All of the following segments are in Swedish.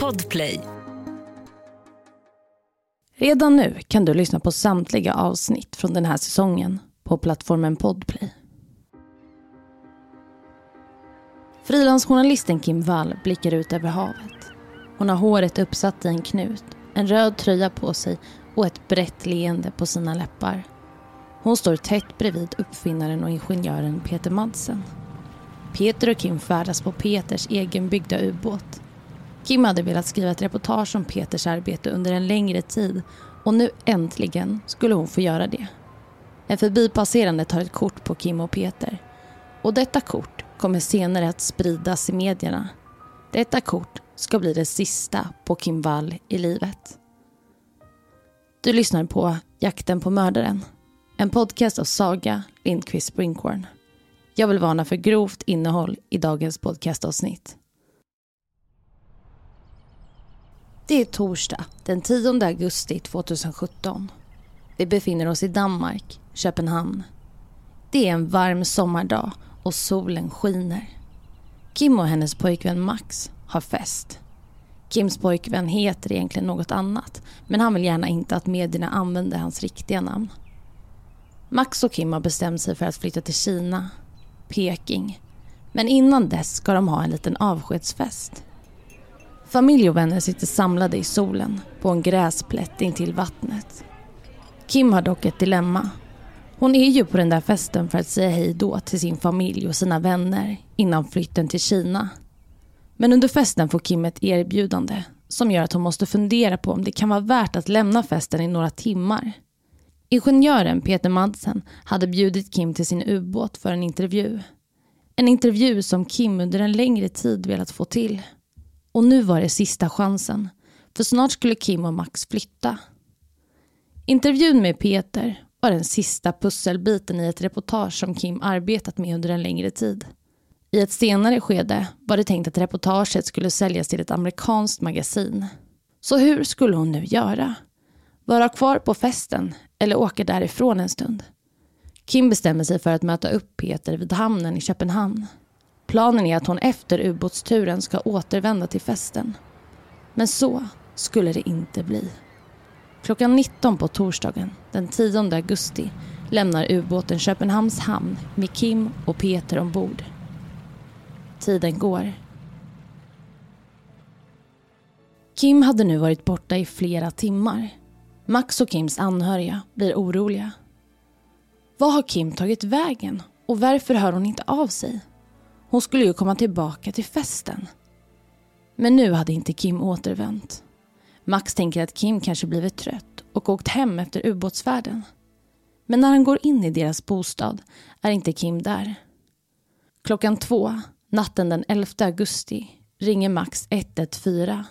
Podplay. Redan nu kan du lyssna på samtliga avsnitt från den här säsongen på plattformen Podplay. Frilansjournalisten Kim Wall blickar ut över havet. Hon har håret uppsatt i en knut, en röd tröja på sig och ett brett leende på sina läppar. Hon står tätt bredvid uppfinnaren och ingenjören Peter Madsen. Peter och Kim färdas på Peters egenbyggda ubåt. Kim hade velat skriva ett reportage om Peters arbete under en längre tid och nu äntligen skulle hon få göra det. En förbipasserande tar ett kort på Kim och Peter. Och detta kort kommer senare att spridas i medierna. Detta kort ska bli det sista på Kim Wall i livet. Du lyssnar på Jakten på mördaren. En podcast av Saga Lindqvist Brinkhorn. Jag vill varna för grovt innehåll i dagens podcastavsnitt. Det är torsdag den 10 augusti 2017. Vi befinner oss i Danmark, Köpenhamn. Det är en varm sommardag och solen skiner. Kim och hennes pojkvän Max har fest. Kims pojkvän heter egentligen något annat men han vill gärna inte att medierna använder hans riktiga namn. Max och Kim har bestämt sig för att flytta till Kina, Peking. Men innan dess ska de ha en liten avskedsfest. Familj och vänner sitter samlade i solen på en gräsplätt intill vattnet. Kim har dock ett dilemma. Hon är ju på den där festen för att säga hej då till sin familj och sina vänner innan flytten till Kina. Men under festen får Kim ett erbjudande som gör att hon måste fundera på om det kan vara värt att lämna festen i några timmar. Ingenjören Peter Madsen hade bjudit Kim till sin ubåt för en intervju. En intervju som Kim under en längre tid velat få till. Och nu var det sista chansen. För snart skulle Kim och Max flytta. Intervjun med Peter var den sista pusselbiten i ett reportage som Kim arbetat med under en längre tid. I ett senare skede var det tänkt att reportaget skulle säljas till ett amerikanskt magasin. Så hur skulle hon nu göra? Vara kvar på festen eller åka därifrån en stund? Kim bestämmer sig för att möta upp Peter vid hamnen i Köpenhamn. Planen är att hon efter ubåtsturen ska återvända till festen. Men så skulle det inte bli. Klockan 19 på torsdagen den 10 augusti lämnar ubåten Köpenhamns hamn med Kim och Peter ombord. Tiden går. Kim hade nu varit borta i flera timmar. Max och Kims anhöriga blir oroliga. Vad har Kim tagit vägen och varför hör hon inte av sig? Hon skulle ju komma tillbaka till festen. Men nu hade inte Kim återvänt. Max tänker att Kim kanske blivit trött och åkt hem efter ubåtsfärden. Men när han går in i deras bostad är inte Kim där. Klockan två, natten den 11 augusti, ringer Max 114.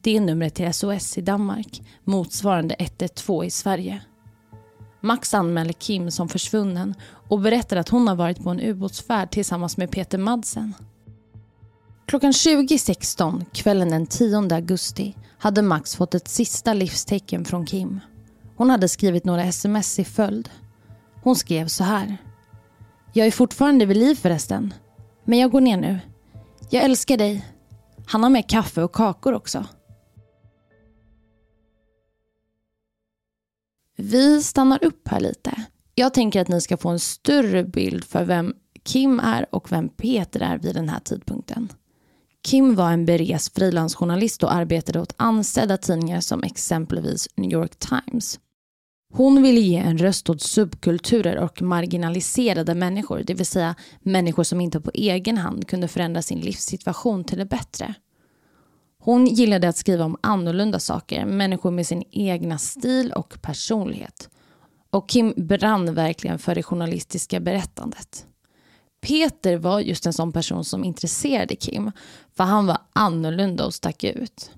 Det är numret till SOS i Danmark, motsvarande 112 i Sverige. Max anmäler Kim som försvunnen och berättar att hon har varit på en ubåtsfärd tillsammans med Peter Madsen. Klockan 20.16 kvällen den 10 augusti hade Max fått ett sista livstecken från Kim. Hon hade skrivit några sms i följd. Hon skrev så här. Jag är fortfarande vid liv förresten. Men jag går ner nu. Jag älskar dig. Han har med kaffe och kakor också. Vi stannar upp här lite. Jag tänker att ni ska få en större bild för vem Kim är och vem Peter är vid den här tidpunkten. Kim var en berest frilansjournalist och arbetade åt ansedda tidningar som exempelvis New York Times. Hon ville ge en röst åt subkulturer och marginaliserade människor, det vill säga människor som inte på egen hand kunde förändra sin livssituation till det bättre. Hon gillade att skriva om annorlunda saker, människor med sin egna stil och personlighet. Och Kim brann verkligen för det journalistiska berättandet. Peter var just en sån person som intresserade Kim, för han var annorlunda och stack ut.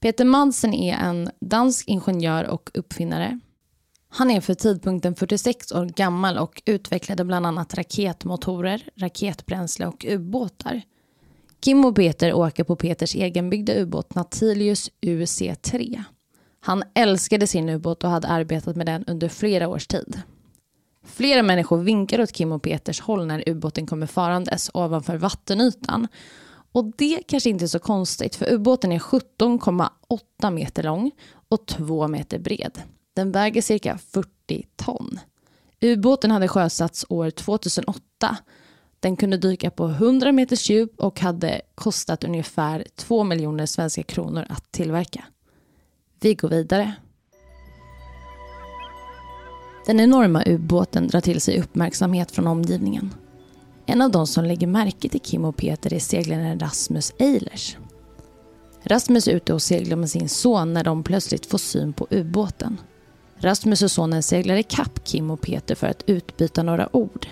Peter Madsen är en dansk ingenjör och uppfinnare. Han är för tidpunkten 46 år gammal och utvecklade bland annat raketmotorer, raketbränsle och ubåtar. Kim och Peter åker på Peters egenbyggda ubåt Natilius UC3. Han älskade sin ubåt och hade arbetat med den under flera års tid. Flera människor vinkar åt Kim och Peters håll när ubåten kommer farandes ovanför vattenytan. Och det kanske inte är så konstigt för ubåten är 17,8 meter lång och 2 meter bred. Den väger cirka 40 ton. Ubåten hade sjösatts år 2008. Den kunde dyka på 100 meters djup och hade kostat ungefär 2 miljoner svenska kronor att tillverka. Vi går vidare. Den enorma ubåten drar till sig uppmärksamhet från omgivningen. En av de som lägger märke till Kim och Peter är seglaren Rasmus Eilers. Rasmus är ute och seglar med sin son när de plötsligt får syn på ubåten. Rasmus och sonen seglar ikapp Kim och Peter för att utbyta några ord.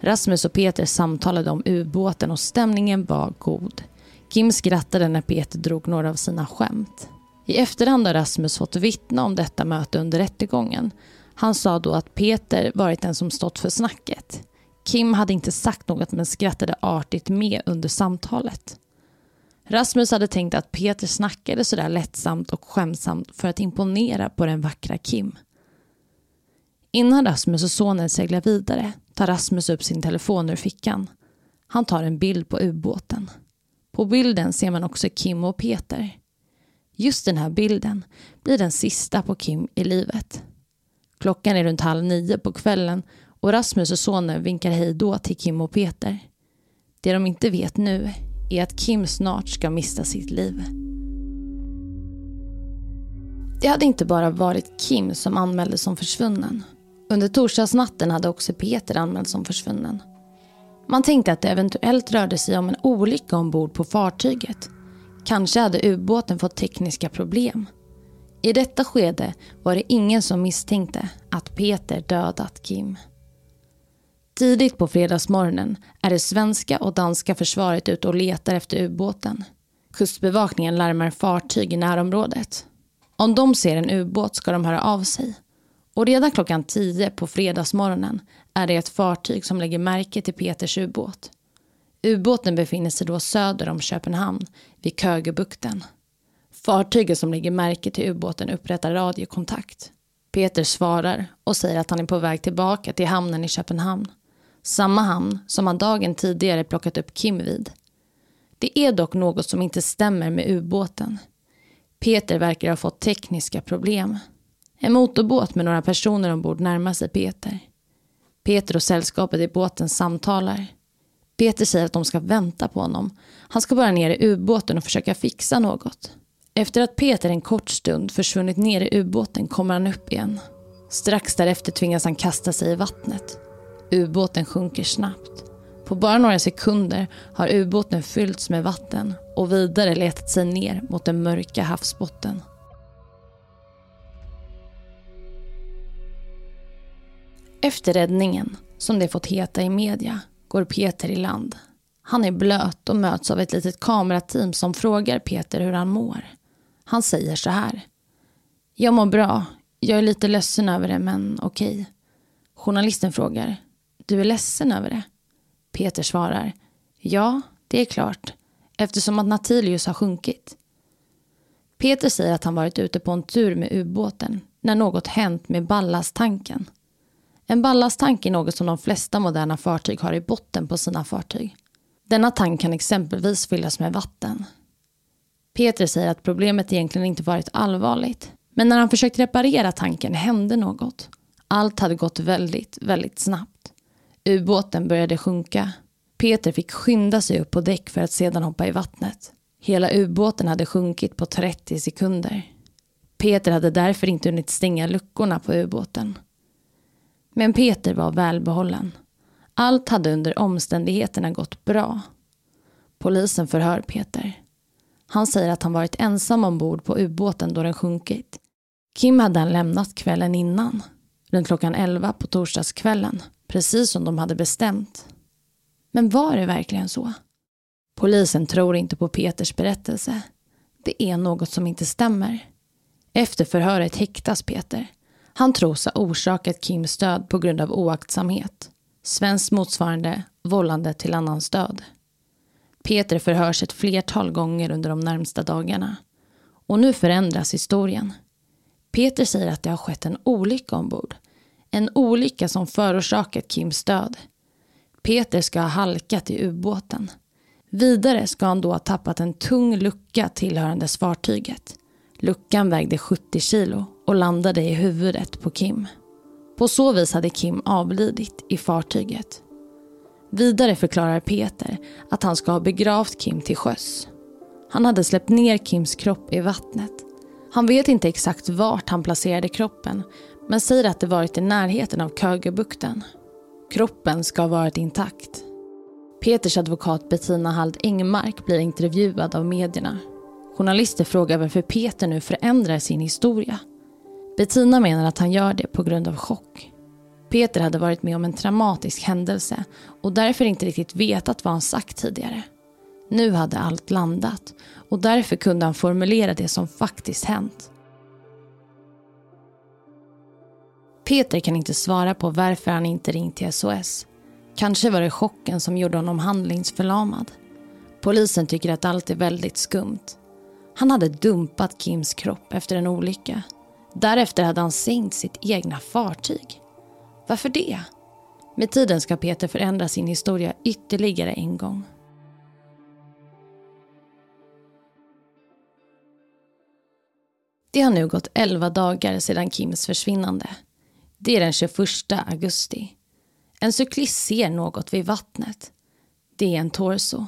Rasmus och Peter samtalade om ubåten och stämningen var god. Kim skrattade när Peter drog några av sina skämt. I efterhand har Rasmus fått vittna om detta möte under rättegången. Han sa då att Peter varit den som stått för snacket. Kim hade inte sagt något men skrattade artigt med under samtalet. Rasmus hade tänkt att Peter snackade sådär lättsamt och skämsamt för att imponera på den vackra Kim. Innan Rasmus och sonen seglar vidare tar Rasmus upp sin telefon ur fickan. Han tar en bild på ubåten. På bilden ser man också Kim och Peter. Just den här bilden blir den sista på Kim i livet. Klockan är runt halv nio på kvällen och Rasmus och sonen vinkar hej då till Kim och Peter. Det de inte vet nu är att Kim snart ska mista sitt liv. Det hade inte bara varit Kim som anmäldes som försvunnen. Under torsdagsnatten hade också Peter anmälts som försvunnen. Man tänkte att det eventuellt rörde sig om en olycka ombord på fartyget. Kanske hade ubåten fått tekniska problem. I detta skede var det ingen som misstänkte att Peter dödat Kim. Tidigt på fredagsmorgonen är det svenska och danska försvaret ute och letar efter ubåten. Kustbevakningen larmar fartyg i närområdet. Om de ser en ubåt ska de höra av sig. Och redan klockan 10 på fredagsmorgonen är det ett fartyg som lägger märke till Peters ubåt. Ubåten befinner sig då söder om Köpenhamn, vid Kögebukten. Fartyget som lägger märke till ubåten upprättar radiokontakt. Peter svarar och säger att han är på väg tillbaka till hamnen i Köpenhamn. Samma hamn som han dagen tidigare plockat upp Kim vid. Det är dock något som inte stämmer med ubåten. Peter verkar ha fått tekniska problem. En motorbåt med några personer ombord närmar sig Peter. Peter och sällskapet i båten samtalar. Peter säger att de ska vänta på honom. Han ska bara ner i ubåten och försöka fixa något. Efter att Peter en kort stund försvunnit ner i ubåten kommer han upp igen. Strax därefter tvingas han kasta sig i vattnet. Ubåten sjunker snabbt. På bara några sekunder har ubåten fyllts med vatten och vidare letat sig ner mot den mörka havsbotten. Efter räddningen, som det fått heta i media, går Peter i land. Han är blöt och möts av ett litet kamerateam som frågar Peter hur han mår. Han säger så här. Jag mår bra. Jag är lite ledsen över det, men okej. Okay. Journalisten frågar. Du är ledsen över det? Peter svarar. Ja, det är klart. Eftersom att Natilius har sjunkit. Peter säger att han varit ute på en tur med ubåten när något hänt med ballasttanken. En ballasttank är något som de flesta moderna fartyg har i botten på sina fartyg. Denna tank kan exempelvis fyllas med vatten. Peter säger att problemet egentligen inte varit allvarligt. Men när han försökt reparera tanken hände något. Allt hade gått väldigt, väldigt snabbt. Ubåten började sjunka. Peter fick skynda sig upp på däck för att sedan hoppa i vattnet. Hela ubåten hade sjunkit på 30 sekunder. Peter hade därför inte hunnit stänga luckorna på ubåten. Men Peter var välbehållen. Allt hade under omständigheterna gått bra. Polisen förhör Peter. Han säger att han varit ensam ombord på ubåten då den sjunkit. Kim hade han lämnat kvällen innan, runt klockan 11 på torsdagskvällen, precis som de hade bestämt. Men var det verkligen så? Polisen tror inte på Peters berättelse. Det är något som inte stämmer. Efter förhöret häktas Peter. Han tros ha orsakat Kims död på grund av oaktsamhet. Svenskt motsvarande vållande till annans död. Peter förhörs ett flertal gånger under de närmsta dagarna. Och nu förändras historien. Peter säger att det har skett en olycka ombord. En olycka som förorsakat Kims död. Peter ska ha halkat i ubåten. Vidare ska han då ha tappat en tung lucka tillhörandes fartyget. Luckan vägde 70 kilo och landade i huvudet på Kim. På så vis hade Kim avlidit i fartyget. Vidare förklarar Peter att han ska ha begravt Kim till sjöss. Han hade släppt ner Kims kropp i vattnet. Han vet inte exakt vart han placerade kroppen men säger att det varit i närheten av Kögebukten. Kroppen ska ha varit intakt. Peters advokat Bettina Hald Engmark blir intervjuad av medierna. Journalister frågar varför Peter nu förändrar sin historia. Bettina menar att han gör det på grund av chock. Peter hade varit med om en traumatisk händelse och därför inte riktigt vetat vad han sagt tidigare. Nu hade allt landat och därför kunde han formulera det som faktiskt hänt. Peter kan inte svara på varför han inte ringt till SOS. Kanske var det chocken som gjorde honom handlingsförlamad. Polisen tycker att allt är väldigt skumt. Han hade dumpat Kims kropp efter en olycka. Därefter hade han sänkt sitt egna fartyg. Varför det? Med tiden ska Peter förändra sin historia ytterligare en gång. Det har nu gått 11 dagar sedan Kims försvinnande. Det är den 21 augusti. En cyklist ser något vid vattnet. Det är en torso.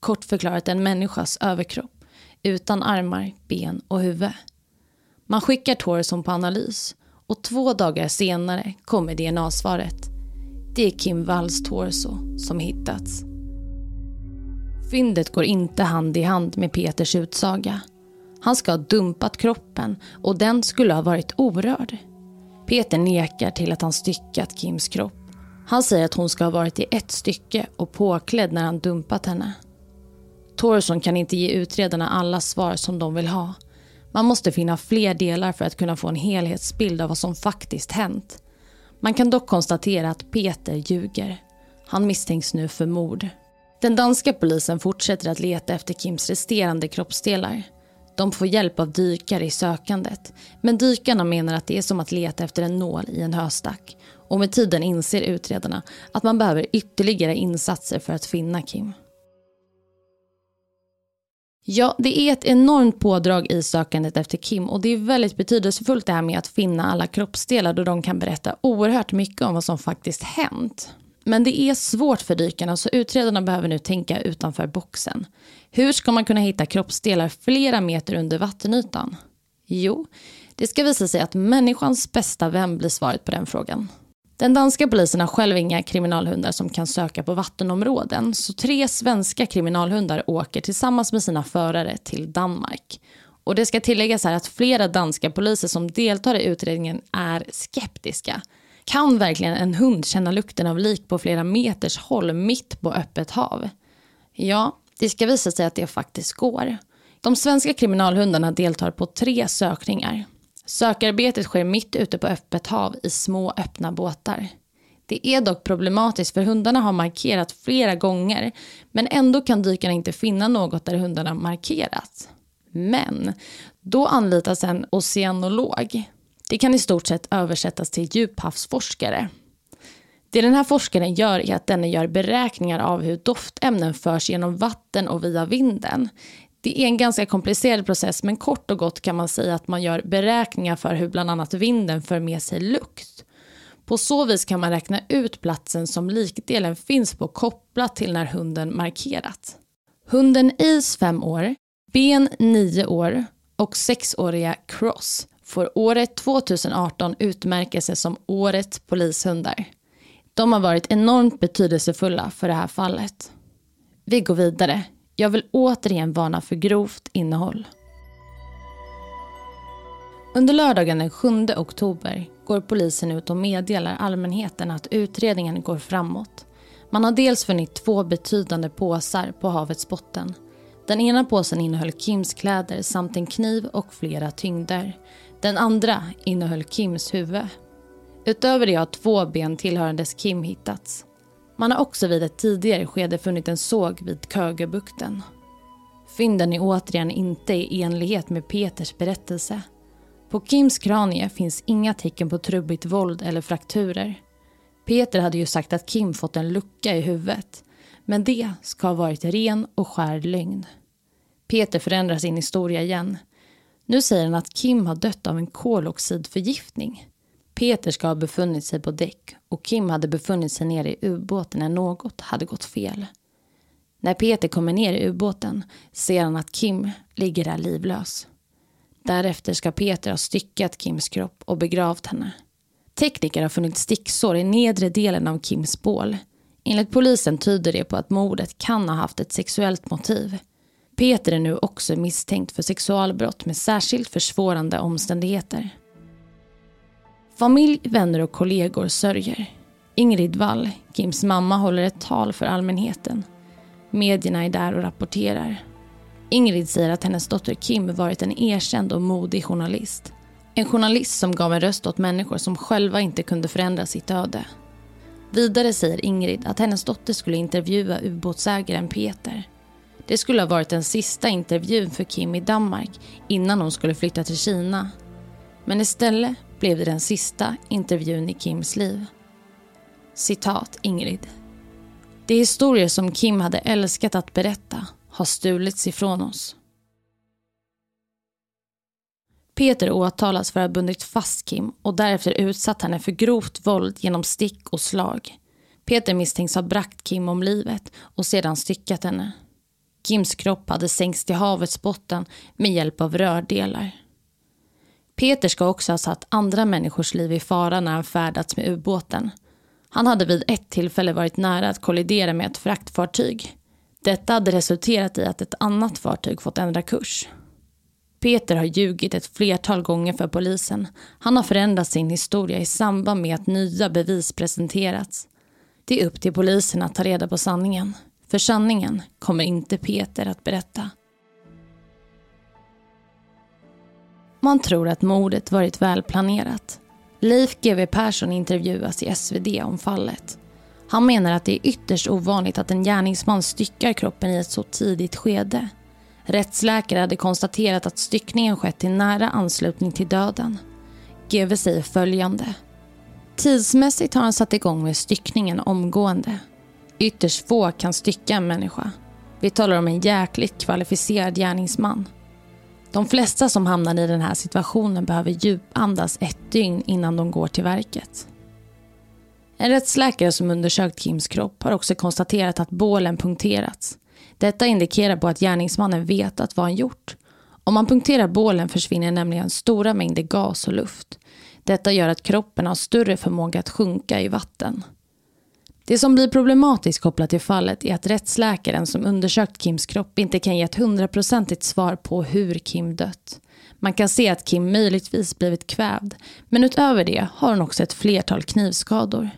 Kort förklarat en människas överkropp utan armar, ben och huvud. Man skickar torson på analys och två dagar senare kommer DNA-svaret. Det är Kim Walls torso som hittats. Fyndet går inte hand i hand med Peters utsaga. Han ska ha dumpat kroppen och den skulle ha varit orörd. Peter nekar till att han styckat Kims kropp. Han säger att hon ska ha varit i ett stycke och påklädd när han dumpat henne. Torson kan inte ge utredarna alla svar som de vill ha. Man måste finna fler delar för att kunna få en helhetsbild av vad som faktiskt hänt. Man kan dock konstatera att Peter ljuger. Han misstänks nu för mord. Den danska polisen fortsätter att leta efter Kims resterande kroppsdelar. De får hjälp av dykare i sökandet. Men dykarna menar att det är som att leta efter en nål i en höstack. Och med tiden inser utredarna att man behöver ytterligare insatser för att finna Kim. Ja, det är ett enormt pådrag i sökandet efter Kim och det är väldigt betydelsefullt det här med att finna alla kroppsdelar då de kan berätta oerhört mycket om vad som faktiskt hänt. Men det är svårt för dykarna så utredarna behöver nu tänka utanför boxen. Hur ska man kunna hitta kroppsdelar flera meter under vattenytan? Jo, det ska visa sig att människans bästa vän blir svaret på den frågan. Den danska polisen har själv inga kriminalhundar som kan söka på vattenområden så tre svenska kriminalhundar åker tillsammans med sina förare till Danmark. Och det ska tilläggas här att flera danska poliser som deltar i utredningen är skeptiska. Kan verkligen en hund känna lukten av lik på flera meters håll mitt på öppet hav? Ja, det ska visa sig att det faktiskt går. De svenska kriminalhundarna deltar på tre sökningar. Sökarbetet sker mitt ute på öppet hav i små öppna båtar. Det är dock problematiskt för hundarna har markerat flera gånger men ändå kan dykarna inte finna något där hundarna markerat. Men då anlitas en oceanolog. Det kan i stort sett översättas till djuphavsforskare. Det den här forskaren gör är att den gör beräkningar av hur doftämnen förs genom vatten och via vinden. Det är en ganska komplicerad process men kort och gott kan man säga att man gör beräkningar för hur bland annat vinden för med sig lukt. På så vis kan man räkna ut platsen som likdelen finns på kopplat till när hunden markerat. Hunden Is 5 år, Ben 9 år och sexåriga Cross får året 2018 utmärkelse som Årets polishundar. De har varit enormt betydelsefulla för det här fallet. Vi går vidare. Jag vill återigen varna för grovt innehåll. Under lördagen den 7 oktober går polisen ut och meddelar allmänheten att utredningen går framåt. Man har dels funnit två betydande påsar på havets botten. Den ena påsen innehöll Kims kläder samt en kniv och flera tyngder. Den andra innehöll Kims huvud. Utöver det har två ben tillhörandes Kim hittats. Man har också vid ett tidigare skede funnit en såg vid Kögebukten. Fynden är återigen inte i enlighet med Peters berättelse. På Kims kranie finns inga tecken på trubbigt våld eller frakturer. Peter hade ju sagt att Kim fått en lucka i huvudet. Men det ska ha varit ren och skär lögn. Peter förändrar sin historia igen. Nu säger han att Kim har dött av en koloxidförgiftning. Peter ska ha befunnit sig på däck och Kim hade befunnit sig nere i ubåten när något hade gått fel. När Peter kommer ner i ubåten ser han att Kim ligger där livlös. Därefter ska Peter ha styckat Kims kropp och begravt henne. Tekniker har funnit sticksår i nedre delen av Kims bål. Enligt polisen tyder det på att mordet kan ha haft ett sexuellt motiv. Peter är nu också misstänkt för sexualbrott med särskilt försvårande omständigheter. Familj, vänner och kollegor sörjer. Ingrid Wall, Kims mamma, håller ett tal för allmänheten. Medierna är där och rapporterar. Ingrid säger att hennes dotter Kim varit en erkänd och modig journalist. En journalist som gav en röst åt människor som själva inte kunde förändra sitt öde. Vidare säger Ingrid att hennes dotter skulle intervjua ubåtsägaren Peter. Det skulle ha varit den sista intervjun för Kim i Danmark innan hon skulle flytta till Kina. Men istället blev det den sista intervjun i Kims liv. Citat Ingrid. De historier som Kim hade älskat att berätta har stulits ifrån oss. Peter åtalas för att ha bundit fast Kim och därefter utsatt henne för grovt våld genom stick och slag. Peter misstänks ha bragt Kim om livet och sedan styckat henne. Kims kropp hade sänkts till havets botten med hjälp av rördelar. Peter ska också ha satt andra människors liv i fara när han färdats med ubåten. Han hade vid ett tillfälle varit nära att kollidera med ett fraktfartyg. Detta hade resulterat i att ett annat fartyg fått ändra kurs. Peter har ljugit ett flertal gånger för polisen. Han har förändrat sin historia i samband med att nya bevis presenterats. Det är upp till polisen att ta reda på sanningen. För sanningen kommer inte Peter att berätta. Man tror att mordet varit välplanerat. Leif GW Persson intervjuas i SvD om fallet. Han menar att det är ytterst ovanligt att en gärningsman styckar kroppen i ett så tidigt skede. Rättsläkare hade konstaterat att styckningen skett i nära anslutning till döden. GW säger följande. Tidsmässigt har han satt igång med styckningen omgående. Ytterst få kan stycka en människa. Vi talar om en jäkligt kvalificerad gärningsman. De flesta som hamnar i den här situationen behöver djupandas ett dygn innan de går till verket. En rättsläkare som undersökt Kims kropp har också konstaterat att bålen punkterats. Detta indikerar på att gärningsmannen vetat vad han gjort. Om man punkterar bålen försvinner nämligen stora mängder gas och luft. Detta gör att kroppen har större förmåga att sjunka i vatten. Det som blir problematiskt kopplat till fallet är att rättsläkaren som undersökt Kims kropp inte kan ge ett hundraprocentigt svar på hur Kim dött. Man kan se att Kim möjligtvis blivit kvävd, men utöver det har hon också ett flertal knivskador.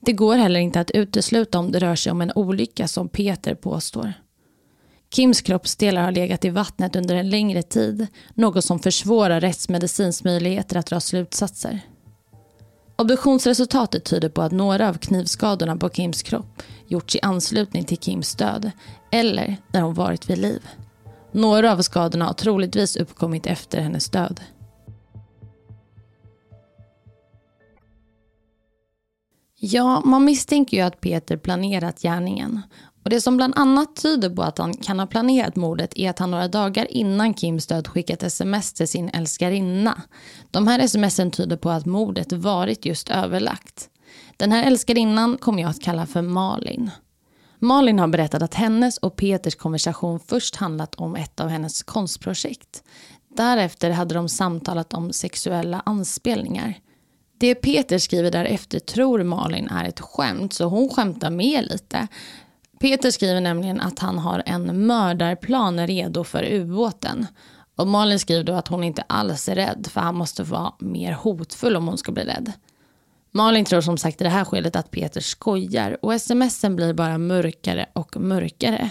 Det går heller inte att utesluta om det rör sig om en olycka som Peter påstår. Kims kroppsdelar har legat i vattnet under en längre tid, något som försvårar rättsmedicins möjligheter att dra slutsatser. Obduktionsresultatet tyder på att några av knivskadorna på Kims kropp gjorts i anslutning till Kims död eller när hon varit vid liv. Några av skadorna har troligtvis uppkommit efter hennes död. Ja, man misstänker ju att Peter planerat gärningen och det som bland annat tyder på att han kan ha planerat mordet är att han några dagar innan Kims död skickat sms till sin älskarinna. De här smsen tyder på att mordet varit just överlagt. Den här älskarinnan kommer jag att kalla för Malin. Malin har berättat att hennes och Peters konversation först handlat om ett av hennes konstprojekt. Därefter hade de samtalat om sexuella anspelningar. Det Peter skriver därefter tror Malin är ett skämt så hon skämtar med lite. Peter skriver nämligen att han har en mördarplan redo för ubåten. Och Malin skriver då att hon inte alls är rädd för han måste vara mer hotfull om hon ska bli rädd. Malin tror som sagt i det här skedet att Peter skojar och smsen blir bara mörkare och mörkare.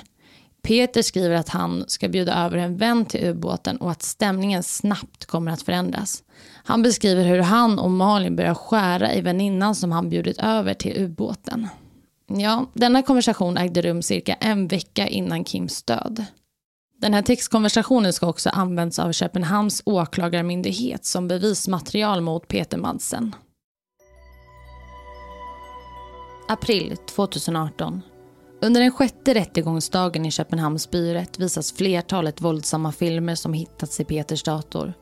Peter skriver att han ska bjuda över en vän till ubåten och att stämningen snabbt kommer att förändras. Han beskriver hur han och Malin börjar skära i väninnan som han bjudit över till ubåten. Ja, denna konversation ägde rum cirka en vecka innan Kims död. Den här textkonversationen ska också använts av Köpenhamns åklagarmyndighet som bevismaterial mot Peter Madsen. April 2018. Under den sjätte rättegångsdagen i Köpenhamns byrätt visas flertalet våldsamma filmer som hittats i Peters dator.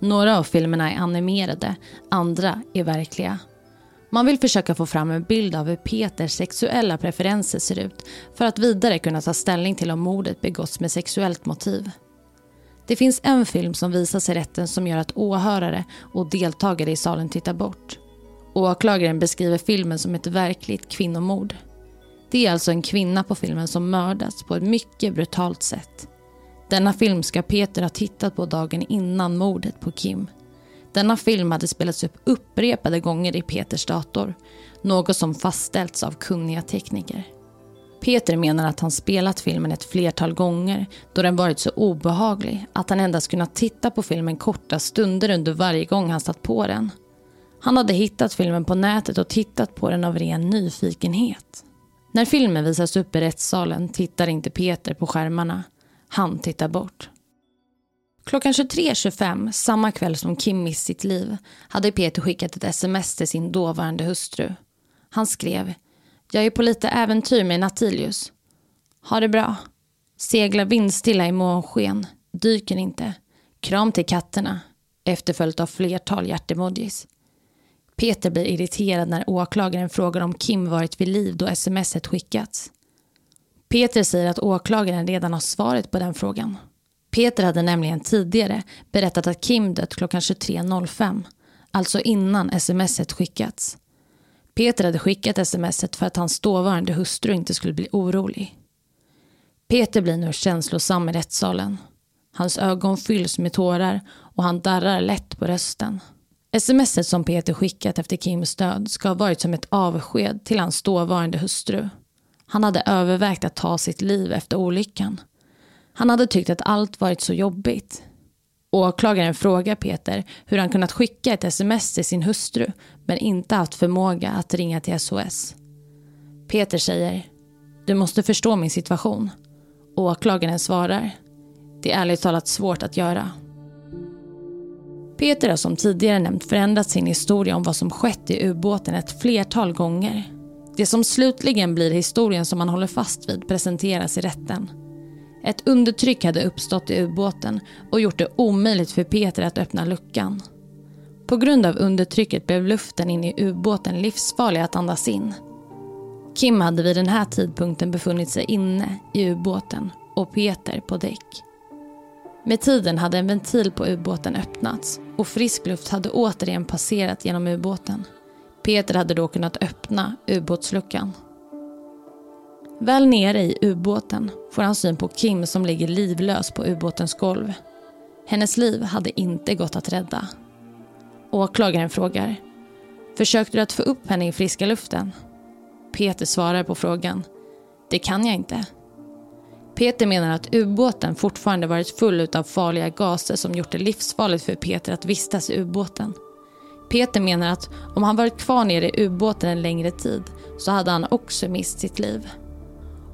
Några av filmerna är animerade, andra är verkliga. Man vill försöka få fram en bild av hur Peters sexuella preferenser ser ut för att vidare kunna ta ställning till om mordet begåtts med sexuellt motiv. Det finns en film som visas i rätten som gör att åhörare och deltagare i salen tittar bort. Åklagaren beskriver filmen som ett verkligt kvinnomord. Det är alltså en kvinna på filmen som mördats på ett mycket brutalt sätt. Denna film ska Peter ha tittat på dagen innan mordet på Kim. Denna film hade spelats upp upprepade gånger i Peters dator. Något som fastställts av kunniga tekniker. Peter menar att han spelat filmen ett flertal gånger då den varit så obehaglig att han endast kunnat titta på filmen korta stunder under varje gång han satt på den. Han hade hittat filmen på nätet och tittat på den av ren nyfikenhet. När filmen visas upp i rättssalen tittar inte Peter på skärmarna. Han tittar bort. Klockan 23.25 samma kväll som Kim mist sitt liv hade Peter skickat ett sms till sin dåvarande hustru. Han skrev “Jag är på lite äventyr med Natilius. Ha det bra. Seglar vindstilla i månsken. Dyker inte. Kram till katterna.” efterföljt av flertal hjärtemojis. Peter blir irriterad när åklagaren frågar om Kim varit vid liv då smset skickats. Peter säger att åklagaren redan har svaret på den frågan. Peter hade nämligen tidigare berättat att Kim dött klockan 23.05, alltså innan smset skickats. Peter hade skickat smset för att hans dåvarande hustru inte skulle bli orolig. Peter blir nu känslosam i rättssalen. Hans ögon fylls med tårar och han darrar lätt på rösten. Smset som Peter skickat efter Kims död ska ha varit som ett avsked till hans dåvarande hustru. Han hade övervägt att ta sitt liv efter olyckan. Han hade tyckt att allt varit så jobbigt. Åklagaren frågar Peter hur han kunnat skicka ett sms till sin hustru men inte haft förmåga att ringa till SOS. Peter säger “Du måste förstå min situation”. Åklagaren svarar “Det är ärligt talat svårt att göra”. Peter har som tidigare nämnt förändrat sin historia om vad som skett i ubåten ett flertal gånger. Det som slutligen blir historien som han håller fast vid presenteras i rätten. Ett undertryck hade uppstått i ubåten och gjort det omöjligt för Peter att öppna luckan. På grund av undertrycket blev luften inne i ubåten livsfarlig att andas in. Kim hade vid den här tidpunkten befunnit sig inne i ubåten och Peter på däck. Med tiden hade en ventil på ubåten öppnats och frisk luft hade återigen passerat genom ubåten. Peter hade då kunnat öppna ubåtsluckan. Väl nere i ubåten får han syn på Kim som ligger livlös på ubåtens golv. Hennes liv hade inte gått att rädda. Åklagaren frågar. Försökte du att få upp henne i friska luften? Peter svarar på frågan. Det kan jag inte. Peter menar att ubåten fortfarande varit full av farliga gaser som gjort det livsfarligt för Peter att vistas i ubåten. Peter menar att om han varit kvar nere i ubåten en längre tid så hade han också mist sitt liv.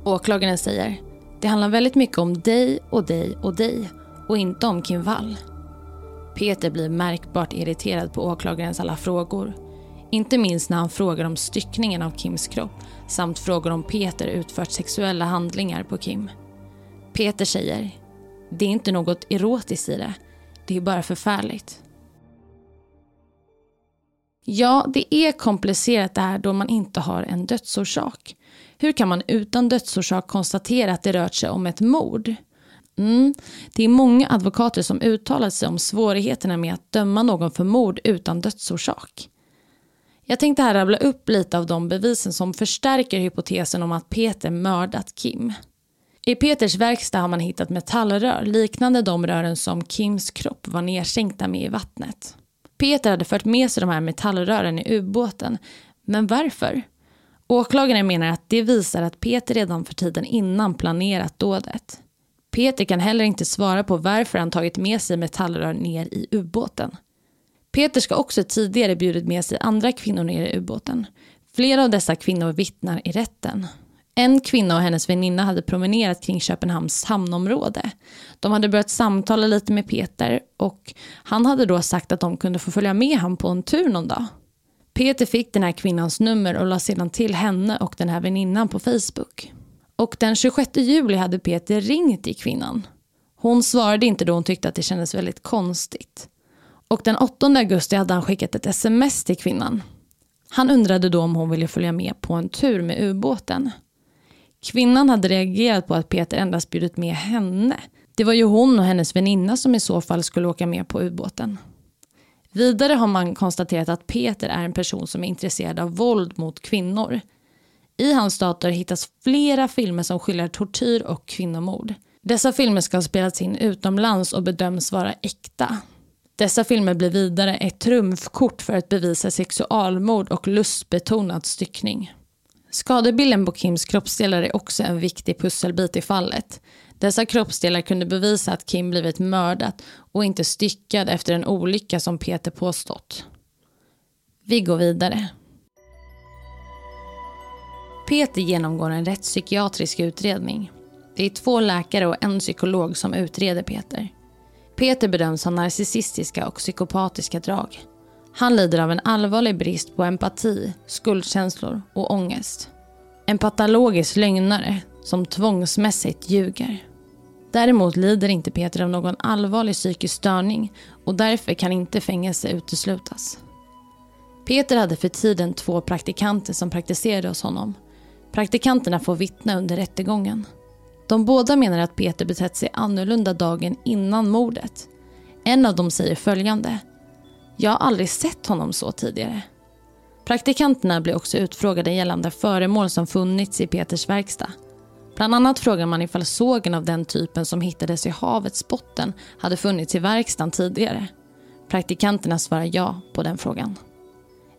Åklagaren säger det handlar väldigt mycket om dig och dig och dig och inte om Kim Wall. Peter blir märkbart irriterad på åklagarens alla frågor. Inte minst när han frågar om styckningen av Kims kropp samt frågar om Peter utfört sexuella handlingar på Kim. Peter säger, det är inte något erotiskt i det. Det är bara förfärligt. Ja, det är komplicerat det här då man inte har en dödsorsak. Hur kan man utan dödsorsak konstatera att det rört sig om ett mord? Mm. Det är många advokater som uttalat sig om svårigheterna med att döma någon för mord utan dödsorsak. Jag tänkte här rabbla upp lite av de bevisen som förstärker hypotesen om att Peter mördat Kim. I Peters verkstad har man hittat metallrör liknande de rören som Kims kropp var nedsänkta med i vattnet. Peter hade fört med sig de här metallrören i ubåten. Men varför? Åklagaren menar att det visar att Peter redan för tiden innan planerat dådet. Peter kan heller inte svara på varför han tagit med sig metallrör ner i ubåten. Peter ska också tidigare bjudit med sig andra kvinnor ner i ubåten. Flera av dessa kvinnor vittnar i rätten. En kvinna och hennes väninna hade promenerat kring Köpenhamns hamnområde. De hade börjat samtala lite med Peter och han hade då sagt att de kunde få följa med honom på en tur någon dag. Peter fick den här kvinnans nummer och la sedan till henne och den här väninnan på Facebook. Och den 26 juli hade Peter ringt till kvinnan. Hon svarade inte då hon tyckte att det kändes väldigt konstigt. Och den 8 augusti hade han skickat ett sms till kvinnan. Han undrade då om hon ville följa med på en tur med ubåten. Kvinnan hade reagerat på att Peter endast bjudit med henne. Det var ju hon och hennes väninna som i så fall skulle åka med på ubåten. Vidare har man konstaterat att Peter är en person som är intresserad av våld mot kvinnor. I hans dator hittas flera filmer som skildrar tortyr och kvinnomord. Dessa filmer ska ha spelats in utomlands och bedöms vara äkta. Dessa filmer blir vidare ett trumfkort för att bevisa sexualmord och lustbetonad styckning. Skadebilden på Kims kroppsdelar är också en viktig pusselbit i fallet. Dessa kroppsdelar kunde bevisa att Kim blivit mördad och inte styckad efter en olycka som Peter påstått. Vi går vidare. Peter genomgår en rättspsykiatrisk utredning. Det är två läkare och en psykolog som utreder Peter. Peter bedöms ha narcissistiska och psykopatiska drag. Han lider av en allvarlig brist på empati, skuldkänslor och ångest. En patologisk lögnare som tvångsmässigt ljuger. Däremot lider inte Peter av någon allvarlig psykisk störning och därför kan inte fängelse uteslutas. Peter hade för tiden två praktikanter som praktiserade hos honom. Praktikanterna får vittna under rättegången. De båda menar att Peter betett sig annorlunda dagen innan mordet. En av dem säger följande. Jag har aldrig sett honom så tidigare. Praktikanterna blir också utfrågade gällande föremål som funnits i Peters verkstad. Bland annat frågar man ifall sågen av den typen som hittades i havets botten hade funnits i verkstaden tidigare. Praktikanterna svarar ja på den frågan.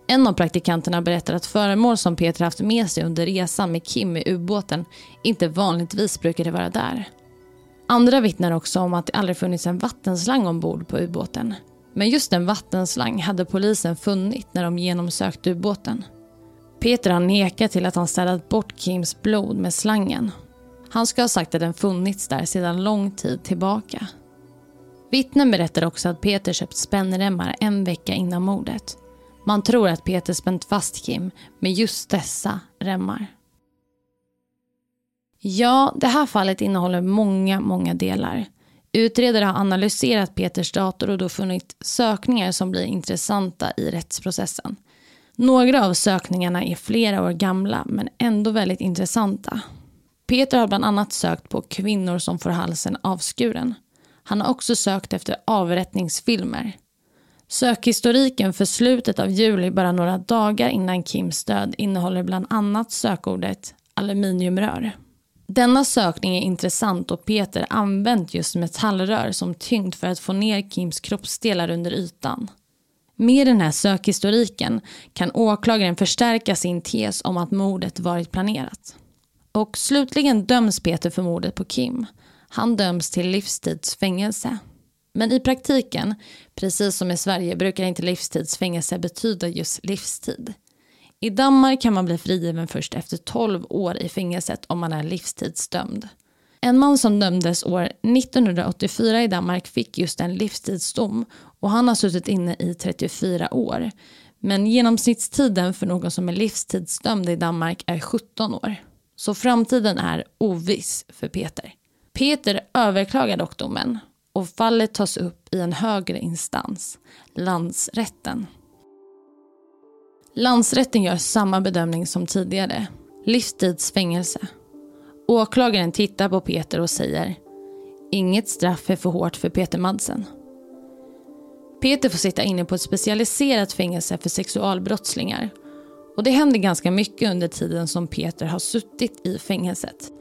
En av praktikanterna berättar att föremål som Peter haft med sig under resan med Kim i ubåten inte vanligtvis brukade vara där. Andra vittnar också om att det aldrig funnits en vattenslang ombord på ubåten. Men just en vattenslang hade polisen funnit när de genomsökt ubåten. Peter har nekat till att han städat bort Kims blod med slangen. Han ska ha sagt att den funnits där sedan lång tid tillbaka. Vittnen berättar också att Peter köpt spännremmar en vecka innan mordet. Man tror att Peter spänt fast Kim med just dessa remmar. Ja, det här fallet innehåller många, många delar. Utredare har analyserat Peters dator och då funnit sökningar som blir intressanta i rättsprocessen. Några av sökningarna är flera år gamla men ändå väldigt intressanta. Peter har bland annat sökt på kvinnor som får halsen avskuren. Han har också sökt efter avrättningsfilmer. Sökhistoriken för slutet av juli, bara några dagar innan Kims död, innehåller bland annat sökordet aluminiumrör. Denna sökning är intressant och Peter använt just metallrör som tyngd för att få ner Kims kroppsdelar under ytan. Med den här sökhistoriken kan åklagaren förstärka sin tes om att mordet varit planerat. Och slutligen döms Peter för mordet på Kim. Han döms till livstidsfängelse. Men i praktiken, precis som i Sverige, brukar inte livstidsfängelse betyda just livstid. I Danmark kan man bli frigiven först efter 12 år i fängelset om man är livstidsdömd. En man som dömdes år 1984 i Danmark fick just en livstidsdom och han har suttit inne i 34 år. Men genomsnittstiden för någon som är livstidsdömd i Danmark är 17 år. Så framtiden är oviss för Peter. Peter överklagar dock domen och fallet tas upp i en högre instans, landsrätten. Landsrätten gör samma bedömning som tidigare, livstidsfängelse. Åklagaren tittar på Peter och säger Inget straff är för hårt för Peter Madsen. Peter får sitta inne på ett specialiserat fängelse för sexualbrottslingar. Och det händer ganska mycket under tiden som Peter har suttit i fängelset.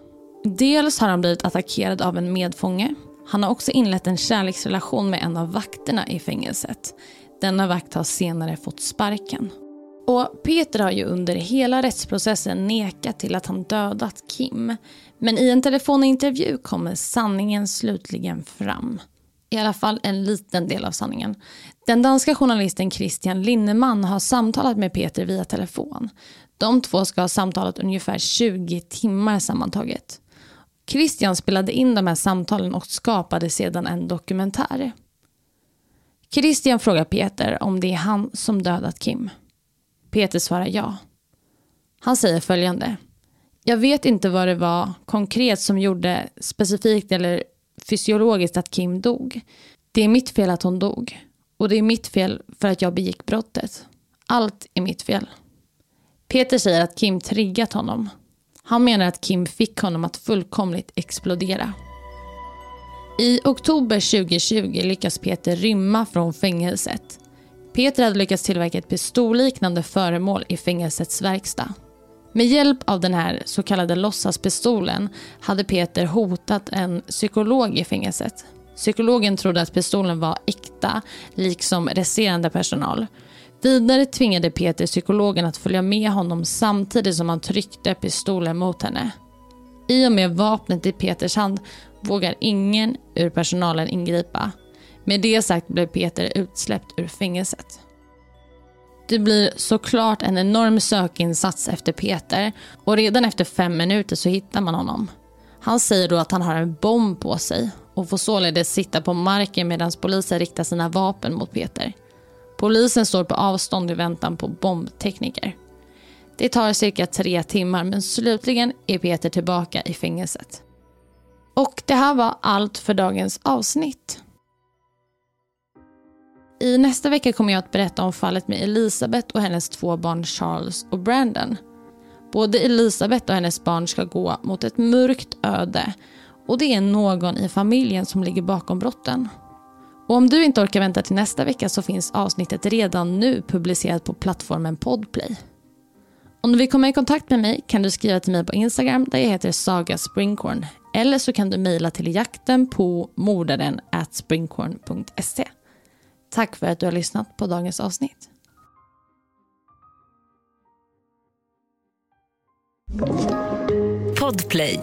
Dels har han blivit attackerad av en medfånge. Han har också inlett en kärleksrelation med en av vakterna i fängelset. Denna vakt har senare fått sparken. Och Peter har ju under hela rättsprocessen nekat till att han dödat Kim. Men i en telefonintervju kommer sanningen slutligen fram. I alla fall en liten del av sanningen. Den danska journalisten Christian Linneman har samtalat med Peter via telefon. De två ska ha samtalat ungefär 20 timmar sammantaget. Christian spelade in de här samtalen och skapade sedan en dokumentär. Christian frågar Peter om det är han som dödat Kim. Peter svarar ja. Han säger följande. Jag vet inte vad det var konkret som gjorde specifikt eller fysiologiskt att Kim dog. Det är mitt fel att hon dog. Och det är mitt fel för att jag begick brottet. Allt är mitt fel. Peter säger att Kim triggat honom. Han menar att Kim fick honom att fullkomligt explodera. I oktober 2020 lyckas Peter rymma från fängelset. Peter hade lyckats tillverka ett pistolliknande föremål i fängelsets verkstad. Med hjälp av den här så kallade låtsaspistolen hade Peter hotat en psykolog i fängelset. Psykologen trodde att pistolen var äkta, liksom resterande personal. Vidare tvingade Peter psykologen att följa med honom samtidigt som han tryckte pistolen mot henne. I och med vapnet i Peters hand vågar ingen ur personalen ingripa. Med det sagt blev Peter utsläppt ur fängelset. Det blir såklart en enorm sökinsats efter Peter och redan efter fem minuter så hittar man honom. Han säger då att han har en bomb på sig och får således sitta på marken medan polisen riktar sina vapen mot Peter. Polisen står på avstånd i väntan på bombtekniker. Det tar cirka tre timmar men slutligen är Peter tillbaka i fängelset. Och det här var allt för dagens avsnitt. I nästa vecka kommer jag att berätta om fallet med Elisabeth och hennes två barn Charles och Brandon. Både Elisabeth och hennes barn ska gå mot ett mörkt öde och det är någon i familjen som ligger bakom brotten. Och om du inte orkar vänta till nästa vecka så finns avsnittet redan nu publicerat på plattformen Podplay. Om du vill komma i kontakt med mig kan du skriva till mig på Instagram där jag heter Saga Springkorn eller så kan du mejla till jakten på mordaren at springkorn.se. Tack för att du har lyssnat på dagens avsnitt. Podplay